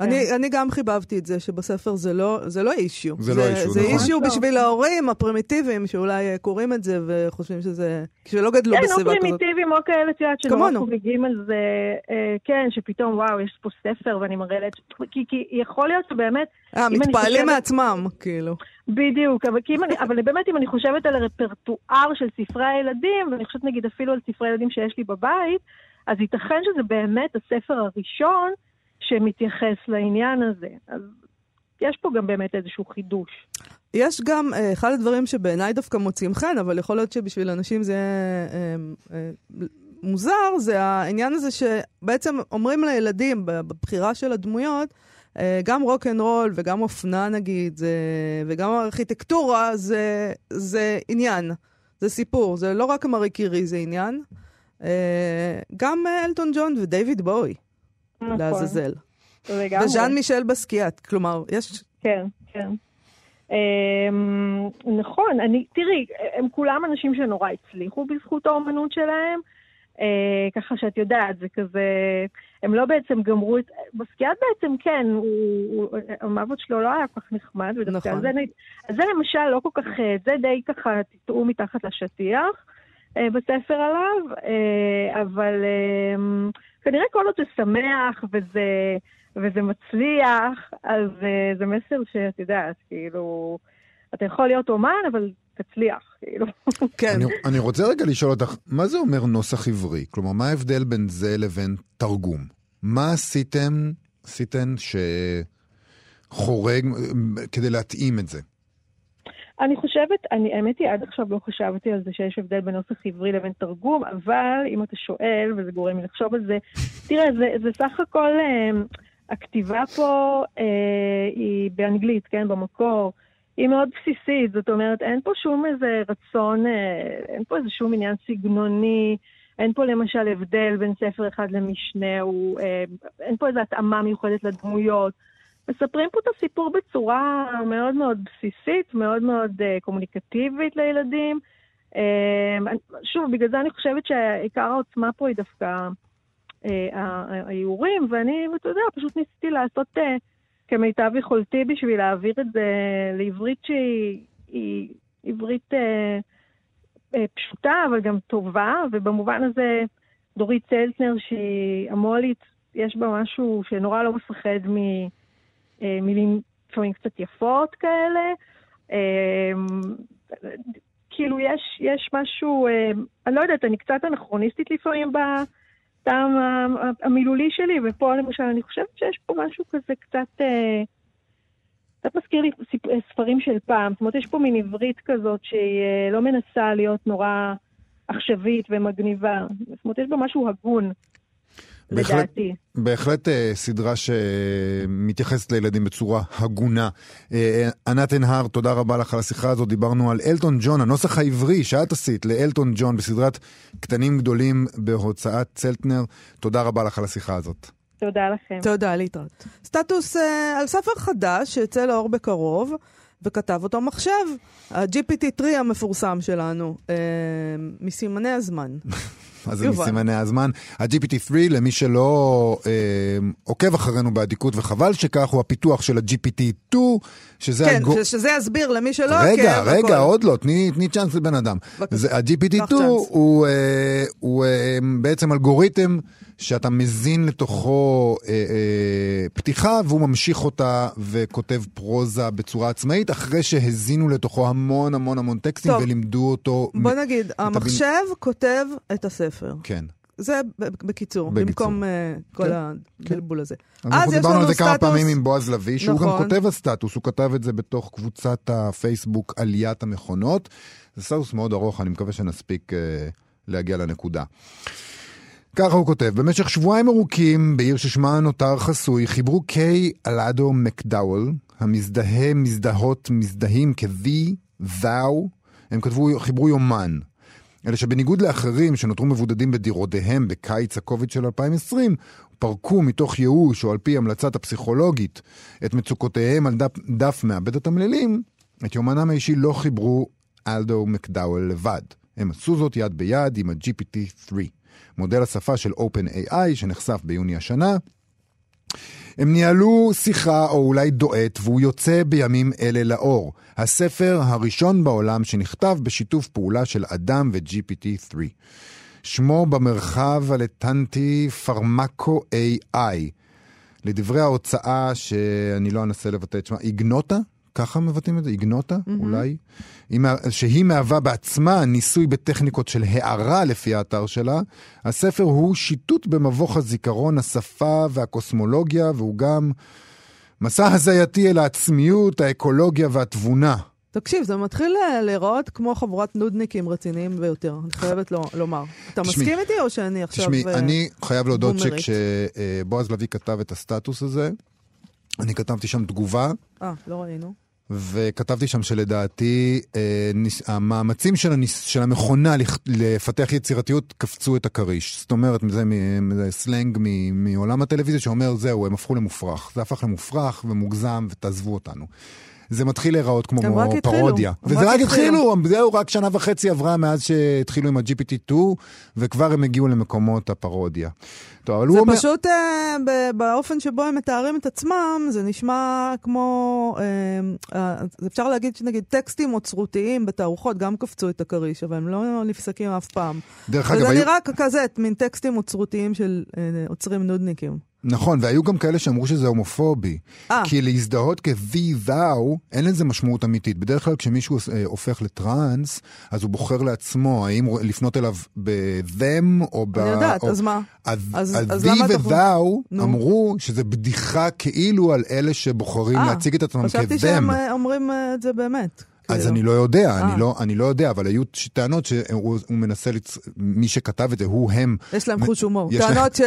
אה,
אני, אני גם חיבבתי את זה, שבספר זה לא, זה לא אישיו.
זה לא אישיו,
זה
נכון.
אישיו
ממש לא.
בשביל ההורים הפרימיטיביים, שאולי אה, קוראים את זה וחושבים שזה... שלא גדלו
כן, או
בסביבה כזאת.
פרימיטיביים או כאלה, את יודעת, שנורא
כמונו.
חוגגים על זה, אה, כן, שפתאום, וואו, יש פה ספר ואני מראה להם, כי, כי יכול להיות שבאמת,
אה, מתפעלים
חושבת-
מעצמם, כאילו.
בדיוק, אבל, כי אם אני, אבל באמת אם אני חושבת על הרפרטואר של ספרי הילדים, ואני חושבת נגיד אפילו על ספרי ילדים שיש לי בבית, אז ייתכן שזה באמת הספר הראשון שמתייחס לעניין הזה. אז יש פה גם באמת איזשהו חידוש.
יש גם, אה, אחד הדברים שבעיניי דווקא מוצאים חן, אבל יכול להיות שבשביל אנשים זה אה, אה, מוזר, זה העניין הזה שבעצם אומרים לילדים בבחירה של הדמויות, גם רול וגם אופנה נגיד, וגם ארכיטקטורה זה, זה עניין, זה סיפור, זה לא רק מארי קירי זה עניין. גם אלטון ג'ון ודייוויד בואי, לעזאזל.
לגמרי.
וז'אן מישל בסקיאט, כלומר, יש...
כן, כן. אמ, נכון, אני, תראי, הם כולם אנשים שנורא הצליחו בזכות האומנות שלהם, אה, ככה שאת יודעת, זה כזה, הם לא בעצם גמרו את, בסקיאט בעצם כן, הוא, הוא, המוות שלו לא היה כל כך נחמד, ודווקא
נכון.
זה, אז זה למשל לא כל כך, אה, זה די ככה תטעו מתחת לשטיח אה, בספר עליו, אה, אבל אה, כנראה כל עוד זה שמח וזה... וזה מצליח, אז uh, זה מסר שאת יודעת, כאילו, אתה יכול להיות אומן, אבל תצליח, כאילו.
כן.
אני, אני רוצה רגע לשאול אותך, מה זה אומר נוסח עברי? כלומר, מה ההבדל בין זה לבין תרגום? מה עשיתם, עשיתן שחורג כדי להתאים את זה?
אני חושבת, אני, האמת היא, עד עכשיו לא חשבתי על זה שיש הבדל בין נוסח עברי לבין תרגום, אבל אם אתה שואל, וזה גורם לי לחשוב על זה, תראה, זה, זה סך הכל, אה, הכתיבה פה אה, היא באנגלית, כן, במקור. היא מאוד בסיסית, זאת אומרת, אין פה שום איזה רצון, אה, אין פה איזה שום עניין סגנוני, אין פה למשל הבדל בין ספר אחד למשנהו, אה, אין פה איזו התאמה מיוחדת לדמויות. מספרים פה את הסיפור בצורה מאוד מאוד בסיסית, מאוד מאוד uh, קומוניקטיבית לילדים. Uh, שוב, בגלל זה אני חושבת שעיקר העוצמה פה היא דווקא uh, האיורים, ואני, אתה יודע, פשוט ניסיתי לעשות uh, כמיטב יכולתי בשביל להעביר את זה לעברית שהיא היא עברית uh, uh, פשוטה, אבל גם טובה, ובמובן הזה דורית צלצנר, שהיא המו"לית, יש בה משהו שנורא לא מפחד מ... מילים לפעמים קצת יפות כאלה. כאילו יש, יש משהו, אני לא יודעת, אני קצת אנכרוניסטית לפעמים בטעם המילולי שלי, ופה למשל אני חושבת שיש פה משהו כזה קצת, קצת מזכיר לי ספרים של פעם. זאת אומרת, יש פה מין עברית כזאת שהיא לא מנסה להיות נורא עכשווית ומגניבה. זאת אומרת, יש בה משהו הגון.
בהחלט,
לדעתי.
בהחלט אה, סדרה שמתייחסת לילדים בצורה הגונה. אה, ענת ענהר, תודה רבה לך על השיחה הזאת. דיברנו על אלטון ג'ון, הנוסח העברי שאת עשית לאלטון ג'ון בסדרת קטנים גדולים בהוצאת צלטנר. תודה רבה לך על השיחה הזאת.
תודה לכם.
תודה, להתראות. סטטוס אה, על ספר חדש שיצא לאור בקרוב, וכתב אותו מחשב, ה-GPT-3 המפורסם שלנו, אה, מסימני הזמן.
מה זה. מסימני הזמן? ה-GPT-3, למי שלא אה, עוקב אחרינו באדיקות, וחבל שכך, הוא הפיתוח של ה-GPT-2, שזה...
כן,
הגו-
שזה יסביר למי שלא
רגע,
עוקב,
רגע,
הכל.
עוד לא, תני, תני צ'אנס לבן אדם.
בבקשה.
זה- ה-GPT-2
קח צ'אנס.
הוא, אה, הוא אה, בעצם אלגוריתם שאתה מזין לתוכו אה, אה, פתיחה, והוא ממשיך אותה וכותב פרוזה בצורה עצמאית, אחרי שהזינו לתוכו המון המון המון טקסטים
טוב.
ולימדו אותו...
בוא
מ-
נגיד,
הבין-
המחשב כותב את הספר.
כן.
זה בקיצור,
בקיצור.
במקום אה, כל
כן,
הבלבול הזה.
אנחנו
אז יש
דיברנו על
לנו
זה כמה
סטטוס-
פעמים עם בועז לביא, שהוא גם
נכון.
כותב על סטטוס, הוא כתב את זה בתוך קבוצת הפייסבוק עליית המכונות. זה סטטוס מאוד ארוך, אני מקווה שנספיק אה, להגיע לנקודה. ככה הוא כותב, במשך שבועיים ארוכים בעיר ששמה נותר חסוי, חיברו קיי אלאדו מקדאוול, המזדהה, מזדהות, מזדהים כ-the, thou, הם כתבו, חיברו יומן. אלא שבניגוד לאחרים שנותרו מבודדים בדירותיהם בקיץ הקוביד של 2020, פרקו מתוך ייאוש או על פי המלצת הפסיכולוגית את מצוקותיהם על דף, דף מעבד התמלילים, את יומנם האישי לא חיברו אלדו מקדאוול לבד. הם עשו זאת יד ביד עם ה-GPT-3, מודל השפה של OpenAI שנחשף ביוני השנה. הם ניהלו שיחה או אולי דואט והוא יוצא בימים אלה לאור. הספר הראשון בעולם שנכתב בשיתוף פעולה של אדם ו-GPT-3. שמו במרחב הלטנטי פרמקו AI. לדברי ההוצאה, שאני לא אנסה לבטא את שמה, איגנוטה? ככה מבטאים את זה? איגנוטה? Mm-hmm. אולי? שהיא מהווה בעצמה ניסוי בטכניקות של הערה לפי האתר שלה. הספר הוא שיטוט במבוך הזיכרון, השפה והקוסמולוגיה, והוא גם מסע הזייתי אל העצמיות, האקולוגיה והתבונה.
תקשיב, זה מתחיל אה, להיראות כמו חבורת נודניקים רציניים ביותר, אני חייבת לו- לומר. אתה
תשמעי,
מסכים איתי או שאני עכשיו...
תשמעי,
אה,
אני חייב להודות. שכשבועז לביא כתב את הסטטוס הזה, אני כתבתי שם תגובה,
אה, לא ראינו.
וכתבתי שם שלדעתי אה, ניס, המאמצים של, הניס, של המכונה לפתח יצירתיות קפצו את הכריש. זאת אומרת, זה, מ- זה סלנג מ, מעולם הטלוויזיה שאומר, זהו, הם הפכו למופרך. זה הפך למופרך ומוגזם ותעזבו אותנו. זה מתחיל להיראות כמו. פרודיה. וזה
רק התחילו.
זהו, רק שנה וחצי עברה מאז שהתחילו עם ה-GPT-2, וכבר הם הגיעו למקומות הפרודיה. טוב,
זה
אומר...
פשוט, אה, ב- באופן שבו הם מתארים את עצמם, זה נשמע כמו, אה, אה, אפשר להגיד שנגיד טקסטים אוצרותיים בתערוכות גם קפצו את הכריש, אבל הם לא נפסקים אף פעם.
דרך אגב,
וזה
היו...
נראה כזה, מין טקסטים אוצרותיים של אה, עוצרים נודניקים.
נכון, והיו גם כאלה שאמרו שזה הומופובי.
אה.
כי להזדהות thou, אין לזה משמעות אמיתית. בדרך כלל כשמישהו אה, הופך לטראנס, אז הוא בוחר לעצמו האם לפנות אליו ב-them או ב...
אני יודעת,
או...
אז מה?
אז,
אז-
אז,
אז למה אתה
ו-thou
נו.
אמרו שזה בדיחה כאילו על אלה שבוחרים
אה,
להציג את עצמם
חשבתי
כ-them.
שהם אה, אומרים את זה באמת.
אז
כאילו.
אני לא יודע,
אה.
אני לא, אני לא יודע, אבל היו טענות שהוא הוא מנסה, לצ... מי שכתב את זה הוא הם.
יש להם חוש הומור. טענות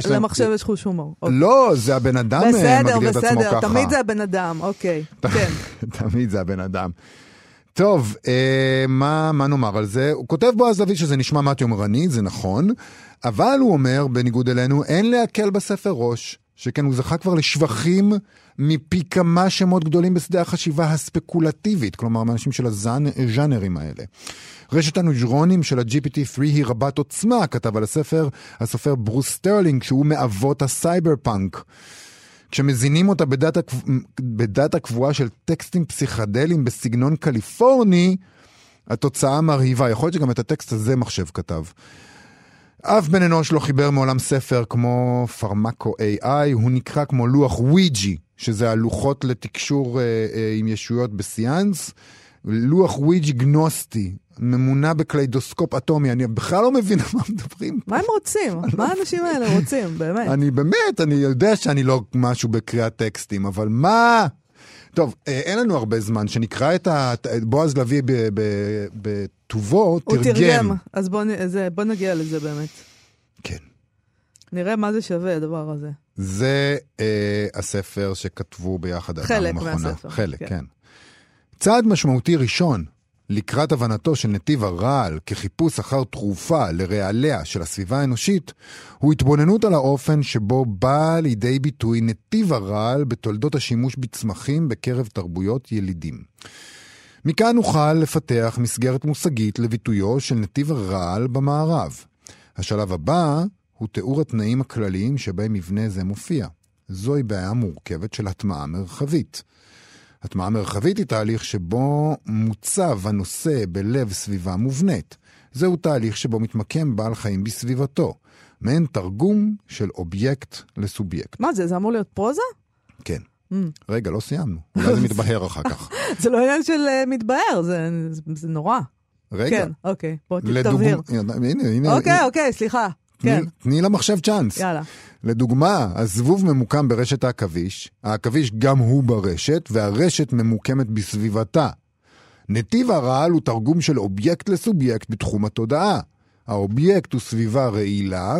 שלמחשב
יש
חוש הומור. אוקיי.
לא, זה הבן אדם אה,
בסדר,
מגדיר את עצמו ככה.
בסדר, תמיד זה הבן אדם, אוקיי. כן.
תמיד זה הבן אדם. טוב, אה, מה, מה נאמר על זה? הוא כותב בועז לביא שזה נשמע מעט יומרני, זה נכון, אבל הוא אומר, בניגוד אלינו, אין להקל בספר ראש, שכן הוא זכה כבר לשבחים מפי כמה שמות גדולים בשדה החשיבה הספקולטיבית, כלומר מאנשים של הז'אנרים האלה. רשת הנוירונים של ה-GPT-3 היא רבת עוצמה, כתב על הספר הסופר ברוס סטרלינג, שהוא מאבות הסייבר פאנק. כשמזינים אותה בדאטה, בדאטה קבועה של טקסטים פסיכדליים בסגנון קליפורני, התוצאה מרהיבה. יכול להיות שגם את הטקסט הזה מחשב כתב. אף בן אנוש לא חיבר מעולם ספר כמו Pharmako AI, הוא נקרא כמו לוח וויג'י, שזה הלוחות לתקשור אה, אה, עם ישויות בסיאנס. לוח וויג'י גנוסטי, ממונע בקליידוסקופ אטומי, אני בכלל לא מבין מה מדברים.
מה הם רוצים? מה האנשים האלה רוצים, באמת?
אני באמת, אני יודע שאני לא משהו בקריאת טקסטים, אבל מה? טוב, אה, אין לנו הרבה זמן, שנקרא את ה... בועז לביא בטובו,
הוא
תרגם.
תרגם, אז בוא זה- בוא נגיע לזה באמת.
כן.
נראה מה זה שווה, הדבר הזה.
זה אה, הספר שכתבו ביחד
חלק. מהספר,
חלק,
כן.
כן. צעד משמעותי ראשון לקראת הבנתו של נתיב הרעל כחיפוש אחר תרופה לרעליה של הסביבה האנושית, הוא התבוננות על האופן שבו בא לידי ביטוי נתיב הרעל בתולדות השימוש בצמחים בקרב תרבויות ילידים. מכאן נוכל לפתח מסגרת מושגית לביטויו של נתיב הרעל במערב. השלב הבא הוא תיאור התנאים הכלליים שבהם מבנה זה מופיע. זוהי בעיה מורכבת של הטמעה מרחבית. הטמעה מרחבית היא תהליך שבו מוצב הנושא בלב סביבה מובנית. זהו תהליך שבו מתמקם בעל חיים בסביבתו. מעין תרגום של אובייקט לסובייקט.
מה זה, זה אמור להיות פרוזה?
כן.
Mm.
רגע, לא סיימנו. אולי זה מתבהר אחר כך.
זה לא עניין של אה, מתבהר, זה זה נורא.
רגע.
כן, אוקיי, בוא תבהיר.
הנה, הנה,
אוקיי,
הנה.
אוקיי, סליחה. כן,
תני למחשב צ'אנס.
יאללה.
לדוגמה, הזבוב ממוקם ברשת העכביש, העכביש גם הוא ברשת, והרשת ממוקמת בסביבתה. נתיב הרעל הוא תרגום של אובייקט לסובייקט בתחום התודעה. האובייקט הוא סביבה רעילה,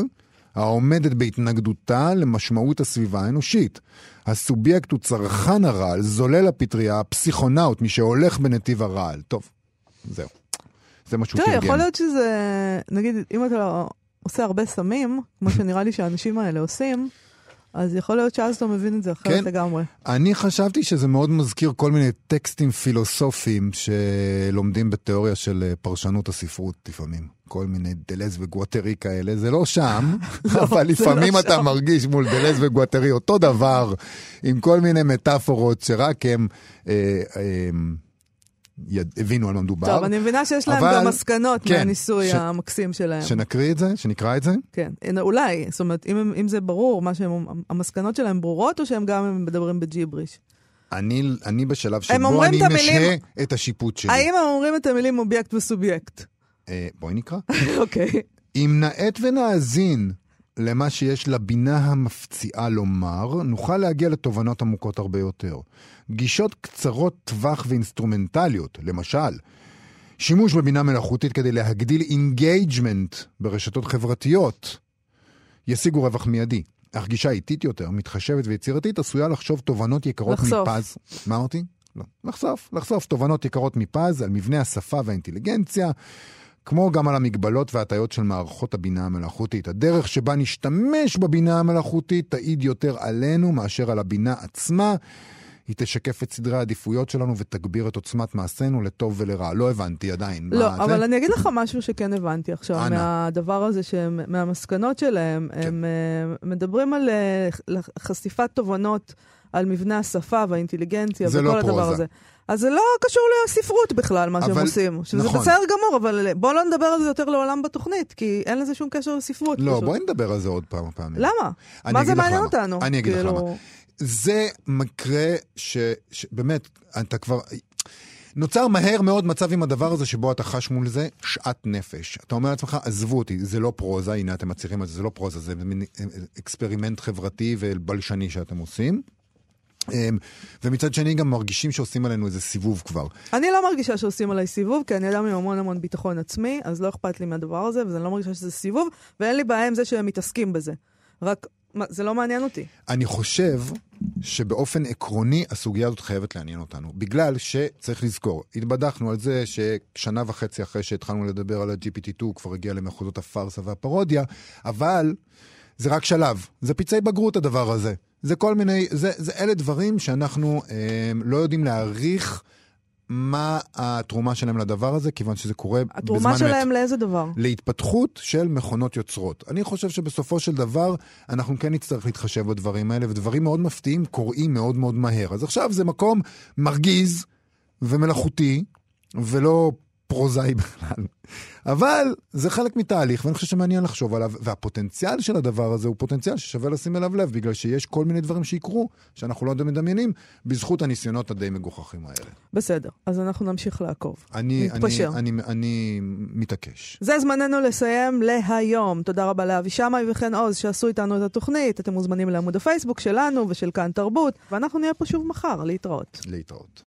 העומדת בהתנגדותה למשמעות הסביבה האנושית. הסובייקט הוא צרכן הרעל, זולל הפטריה, הפסיכונאוט, מי שהולך בנתיב הרעל. טוב, זהו. זה מה שהוא
תראה,
תרגם.
יכול להיות שזה, נגיד, אם אתה עושה הרבה סמים, כמו שנראה לי שהאנשים האלה עושים, אז יכול להיות שאז אתה מבין את זה אחרת
כן.
לגמרי.
אני חשבתי שזה מאוד מזכיר כל מיני טקסטים פילוסופיים שלומדים בתיאוריה של אה, פרשנות הספרות לפעמים. כל מיני דלז וגואטרי כאלה, זה לא שם, אבל
זה
לפעמים
לא
אתה
שם.
מרגיש מול דלז וגואטרי אותו דבר, עם כל מיני מטאפורות שרק הם אה, אה, יד, הבינו על מה מדובר.
טוב, אני מבינה שיש להם
אבל-
גם מסקנות
כן,
מהניסוי
ש-
המקסים שלהם.
שנקריא את זה? שנקרא את זה?
כן, הנה, אולי, זאת אומרת, אם, אם זה ברור, מה שהם, המסקנות שלהם ברורות, או שהם גם מדברים בג'יבריש?
אני, אני בשלב שבו אני
את המילים-
משהה את השיפוט שלי.
האם הם אומרים את המילים אובייקט וסובייקט?
אה, בואי נקרא.
אוקיי.
אם נאט ונאזין למה שיש לבינה המפציעה לומר, נוכל להגיע לתובנות עמוקות הרבה יותר. גישות קצרות טווח ואינסטרומנטליות, למשל, שימוש בבינה מלאכותית כדי להגדיל engagement ברשתות חברתיות, ישיגו רווח מיידי. אך גישה איטית יותר, מתחשבת ויצירתית, עשויה לחשוב תובנות יקרות
לחשוף.
מפז. מה אמרתי? לא. לחשוף, לחשוף תובנות יקרות מפז על מבנה השפה והאינטליגנציה, כמו גם על המגבלות וההטיות של מערכות הבינה המלאכותית. הדרך שבה נשתמש בבינה המלאכותית תעיד יותר עלינו מאשר על הבינה עצמה. היא תשקף את סדרי העדיפויות שלנו ותגביר את עוצמת מעשינו לטוב ולרע. לא הבנתי עדיין.
לא,
מה
אבל
זה?
אני אגיד לך משהו שכן הבנתי עכשיו,
אנא.
מהדבר הזה, שהם, מהמסקנות שלהם,
כן.
הם אה, מדברים על אה, חשיפת תובנות על מבנה השפה והאינטליגנציה
זה
וכל
לא
הדבר
פרוזה.
הזה. אז זה לא קשור לספרות בכלל, מה שהם
אבל-
עושים. שזה
נכון.
בסדר גמור, אבל בואו לא נדבר על זה יותר לעולם בתוכנית, כי אין לזה שום קשר לספרות.
לא,
פשוט.
בואי נדבר על זה עוד פעם פעמים.
למה? מה זה
לך
מעניין. אותנו?
אני אגיד לך
כאילו,
למה. זה מקרה ש... שבאמת, אתה כבר... נוצר מהר מאוד מצב עם הדבר הזה שבו אתה חש מול זה שאט נפש. אתה אומר לעצמך, עזבו אותי, זה לא פרוזה, הנה אתם מצליחים את זה, זה לא פרוזה, זה מין אה, אקספרימנט חברתי ובלשני שאתם עושים. אמ, ומצד שני גם מרגישים שעושים עלינו איזה סיבוב כבר.
אני לא מרגישה שעושים עליי סיבוב, כי אני אדם עם המון המון ביטחון עצמי, אז לא אכפת לי מהדבר הזה, ואני לא מרגישה שזה סיבוב, ואין לי בעיה עם זה שהם מתעסקים בזה. רק, מה, זה לא מעניין אותי.
אני חושב שבאופן עקרוני הסוגיה הזאת חייבת לעניין אותנו. בגלל שצריך לזכור, התבדחנו על זה ששנה וחצי אחרי שהתחלנו לדבר על ה-GPT2 הוא כבר הגיע למחוזות הפארסה והפרודיה, אבל זה רק שלב. זה פצעי בגרות הדבר הזה. זה כל מיני, זה, זה אלה דברים שאנחנו אה, לא יודעים להעריך מה התרומה שלהם לדבר הזה, כיוון שזה קורה בזמן
התרומה
אמת.
שלהם לאיזה דבר?
להתפתחות של מכונות יוצרות. אני חושב שבסופו של דבר אנחנו כן נצטרך להתחשב בדברים האלה, ודברים מאוד מפתיעים קורים מאוד מאוד מהר. אז עכשיו זה מקום מרגיז ומלאכותי, ולא פרוזאי בכלל. אבל זה חלק מתהליך, ואני חושב שמעניין לחשוב עליו, והפוטנציאל של הדבר הזה הוא פוטנציאל ששווה לשים אליו לב, בגלל שיש כל מיני דברים שיקרו, שאנחנו לא מדמיינים, בזכות הניסיונות הדי מגוחכים האלה.
בסדר, אז אנחנו נמשיך לעקוב.
אני, אני,
נתפשר.
אני, אני מתעקש.
זה זמננו לסיים להיום. תודה רבה לאבי שמאי וחן עוז שעשו איתנו את התוכנית. אתם מוזמנים לעמוד הפייסבוק שלנו ושל כאן תרבות, ואנחנו נהיה פה שוב מחר, להתראות.
להתראות.